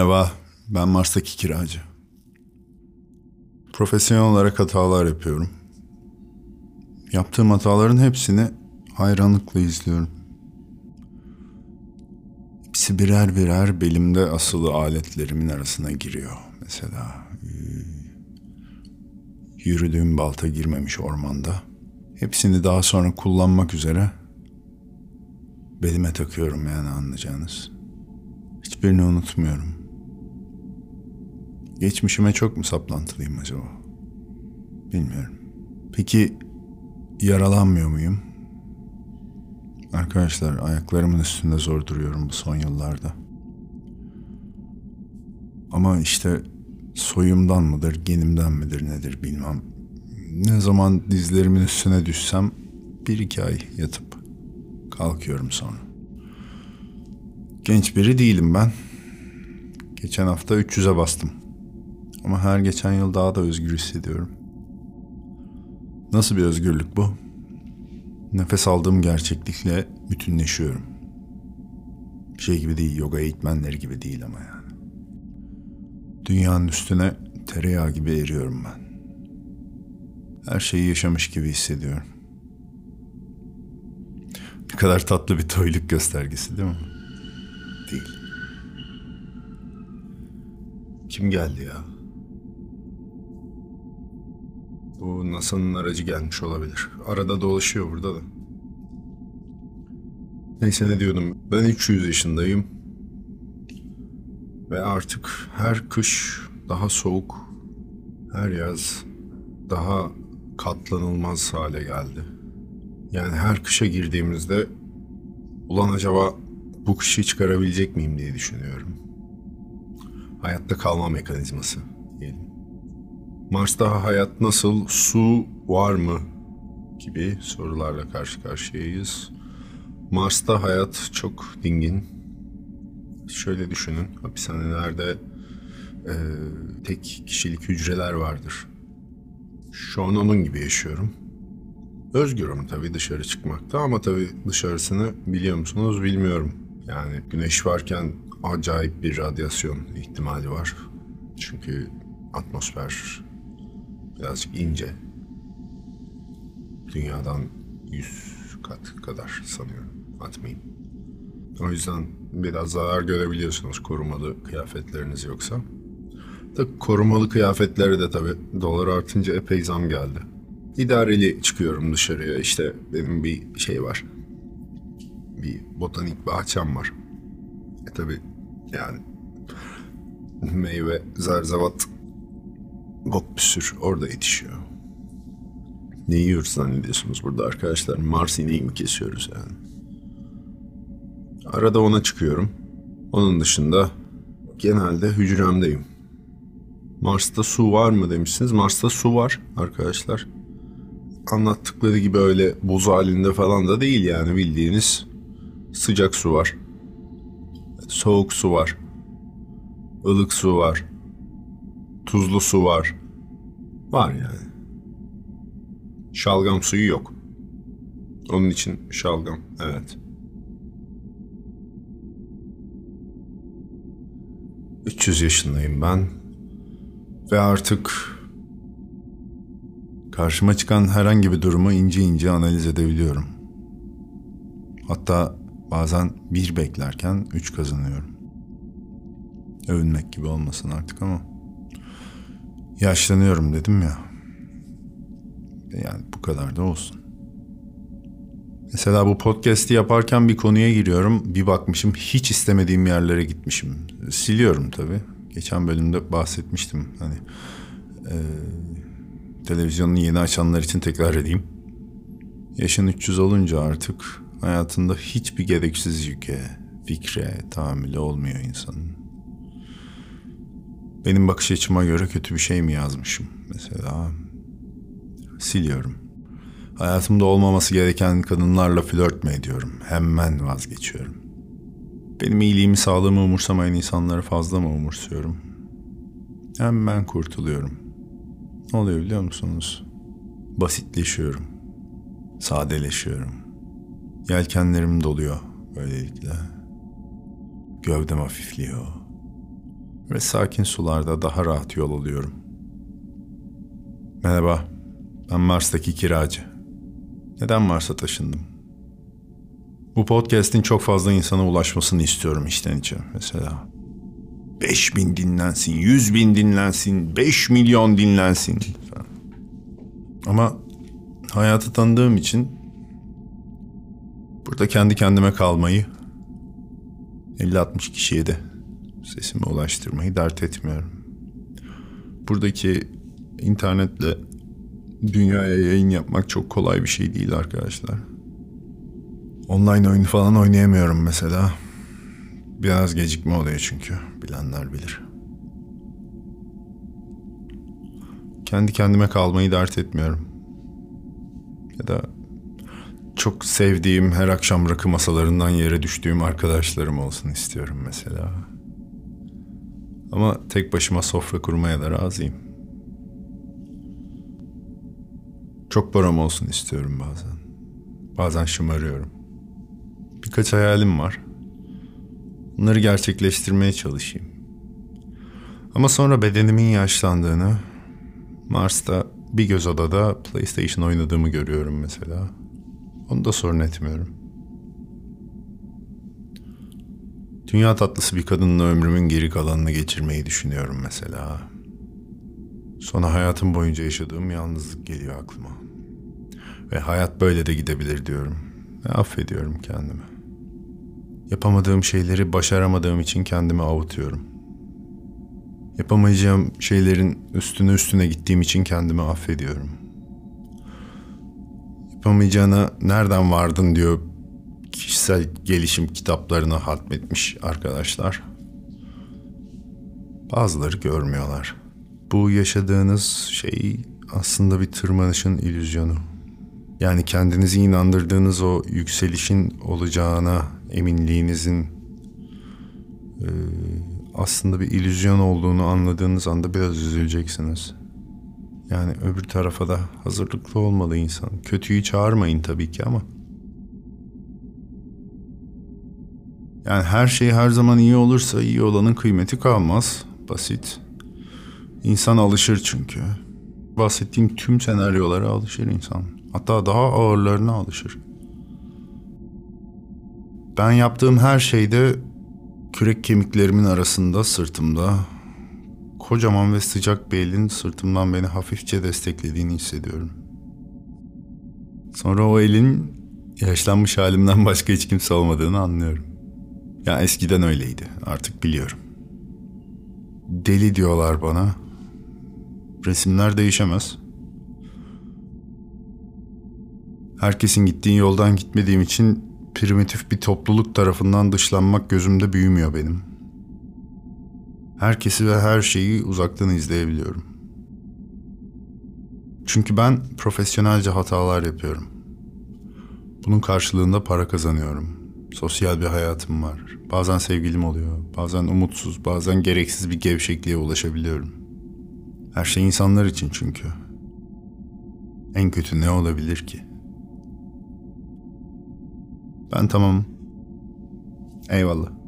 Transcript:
Merhaba, ben Mars'taki kiracı. Profesyonel olarak hatalar yapıyorum. Yaptığım hataların hepsini hayranlıkla izliyorum. Hepsi birer birer belimde asılı aletlerimin arasına giriyor. Mesela yürüdüğüm balta girmemiş ormanda. Hepsini daha sonra kullanmak üzere belime takıyorum yani anlayacağınız. Hiçbirini unutmuyorum. Geçmişime çok mu saplantılıyım acaba? Bilmiyorum. Peki yaralanmıyor muyum? Arkadaşlar ayaklarımın üstünde zor duruyorum bu son yıllarda. Ama işte soyumdan mıdır, genimden midir nedir bilmem. Ne zaman dizlerimin üstüne düşsem bir iki ay yatıp kalkıyorum sonra. Genç biri değilim ben. Geçen hafta 300'e bastım. Ama her geçen yıl daha da özgür hissediyorum. Nasıl bir özgürlük bu? Nefes aldığım gerçeklikle bütünleşiyorum. Şey gibi değil, yoga eğitmenleri gibi değil ama yani. Dünyanın üstüne tereyağı gibi eriyorum ben. Her şeyi yaşamış gibi hissediyorum. Ne kadar tatlı bir toyluk göstergesi değil mi? Değil. Kim geldi ya? Bu NASA'nın aracı gelmiş olabilir. Arada dolaşıyor burada da. Neyse ne diyordum. Ben 300 yaşındayım. Ve artık her kış daha soğuk, her yaz daha katlanılmaz hale geldi. Yani her kışa girdiğimizde ulan acaba bu kışı çıkarabilecek miyim diye düşünüyorum. Hayatta kalma mekanizması diyelim. Mars'ta hayat nasıl, su var mı gibi sorularla karşı karşıyayız. Mars'ta hayat çok dingin. Şöyle düşünün, hapishanelerde e, tek kişilik hücreler vardır. Şu an onun gibi yaşıyorum. Özgürüm tabii dışarı çıkmakta ama tabii dışarısını biliyor musunuz bilmiyorum. Yani güneş varken acayip bir radyasyon ihtimali var. Çünkü atmosfer birazcık ince. Dünyadan 100 kat kadar sanıyorum. Atmayayım. O yüzden biraz zarar görebiliyorsunuz korumalı kıyafetleriniz yoksa. Da korumalı kıyafetlere de tabii dolar artınca epey zam geldi. İdareli çıkıyorum dışarıya. İşte benim bir şey var. Bir botanik bahçem var. E tabii yani meyve, zerzevat, bok bir sür orada yetişiyor. Ne yiyoruz zannediyorsunuz burada arkadaşlar? Mars ineği mi kesiyoruz yani? Arada ona çıkıyorum. Onun dışında genelde hücremdeyim. Mars'ta su var mı demişsiniz. Mars'ta su var arkadaşlar. Anlattıkları gibi öyle buz halinde falan da değil yani bildiğiniz sıcak su var. Soğuk su var. ılık su var. Tuzlu su var. Var yani. Şalgam suyu yok. Onun için şalgam, evet. ...300 yaşındayım ben. Ve artık... ...karşıma çıkan herhangi bir durumu ince ince analiz edebiliyorum. Hatta bazen bir beklerken üç kazanıyorum. Övünmek gibi olmasın artık ama... ...yaşlanıyorum dedim ya... Yani bu kadar da olsun. Mesela bu podcast'i yaparken bir konuya giriyorum. Bir bakmışım hiç istemediğim yerlere gitmişim. Siliyorum tabii. Geçen bölümde bahsetmiştim. Hani e, televizyonunu yeni açanlar için tekrar edeyim. Yaşın 300 olunca artık hayatında hiçbir gereksiz yüke, fikre tahammülü olmuyor insanın. Benim bakış açıma göre kötü bir şey mi yazmışım mesela? Siliyorum. Hayatımda olmaması gereken kadınlarla flört mü ediyorum? Hemen vazgeçiyorum. Benim iyiliğimi, sağlığımı umursamayan insanları fazla mı umursuyorum? Hemen kurtuluyorum. Ne oluyor biliyor musunuz? Basitleşiyorum. Sadeleşiyorum. Yelkenlerim doluyor böylelikle. Gövdem hafifliyor. Ve sakin sularda daha rahat yol alıyorum. Merhaba, ben Mars'taki kiracı. Neden Mars'a taşındım? Bu podcast'in çok fazla insana ulaşmasını istiyorum içten içe mesela. 5 bin dinlensin, 100 bin dinlensin, 5 milyon dinlensin. Falan. Ama hayatı tanıdığım için burada kendi kendime kalmayı 50-60 kişiye de sesimi ulaştırmayı dert etmiyorum. Buradaki internetle dünyaya yayın yapmak çok kolay bir şey değil arkadaşlar. Online oyun falan oynayamıyorum mesela. Biraz gecikme oluyor çünkü. Bilenler bilir. Kendi kendime kalmayı dert etmiyorum. Ya da çok sevdiğim her akşam rakı masalarından yere düştüğüm arkadaşlarım olsun istiyorum mesela. Ama tek başıma sofra kurmaya da razıyım. Çok param olsun istiyorum bazen. Bazen şımarıyorum. Birkaç hayalim var. Bunları gerçekleştirmeye çalışayım. Ama sonra bedenimin yaşlandığını, Mars'ta bir göz odada PlayStation oynadığımı görüyorum mesela. Onu da sorun etmiyorum. Dünya tatlısı bir kadınla ömrümün geri kalanını geçirmeyi düşünüyorum mesela. Sonra hayatım boyunca yaşadığım yalnızlık geliyor aklıma. Ve hayat böyle de gidebilir diyorum. Ve affediyorum kendimi. Yapamadığım şeyleri başaramadığım için kendimi avutuyorum. Yapamayacağım şeylerin üstüne üstüne gittiğim için kendimi affediyorum. Yapamayacağına nereden vardın diyor kişisel gelişim kitaplarını hatmetmiş arkadaşlar. Bazıları görmüyorlar. Bu yaşadığınız şey aslında bir tırmanışın illüzyonu. Yani kendinizi inandırdığınız o yükselişin olacağına eminliğinizin e, aslında bir illüzyon olduğunu anladığınız anda biraz üzüleceksiniz. Yani öbür tarafa da hazırlıklı olmalı insan. Kötüyü çağırmayın tabii ki ama. Yani her şey her zaman iyi olursa iyi olanın kıymeti kalmaz. Basit. İnsan alışır çünkü. Bahsettiğim tüm senaryolara alışır insan. Hatta daha ağırlarına alışır. Ben yaptığım her şeyde kürek kemiklerimin arasında sırtımda kocaman ve sıcak bir elin sırtımdan beni hafifçe desteklediğini hissediyorum. Sonra o elin yaşlanmış halimden başka hiç kimse olmadığını anlıyorum. Ya eskiden öyleydi. Artık biliyorum. Deli diyorlar bana. Resimler değişemez. Herkesin gittiği yoldan gitmediğim için primitif bir topluluk tarafından dışlanmak gözümde büyümüyor benim. Herkesi ve her şeyi uzaktan izleyebiliyorum. Çünkü ben profesyonelce hatalar yapıyorum. Bunun karşılığında para kazanıyorum. Sosyal bir hayatım var. Bazen sevgilim oluyor. Bazen umutsuz, bazen gereksiz bir gevşekliğe ulaşabiliyorum. Her şey insanlar için çünkü. En kötü ne olabilir ki? Ben tamam. Eyvallah.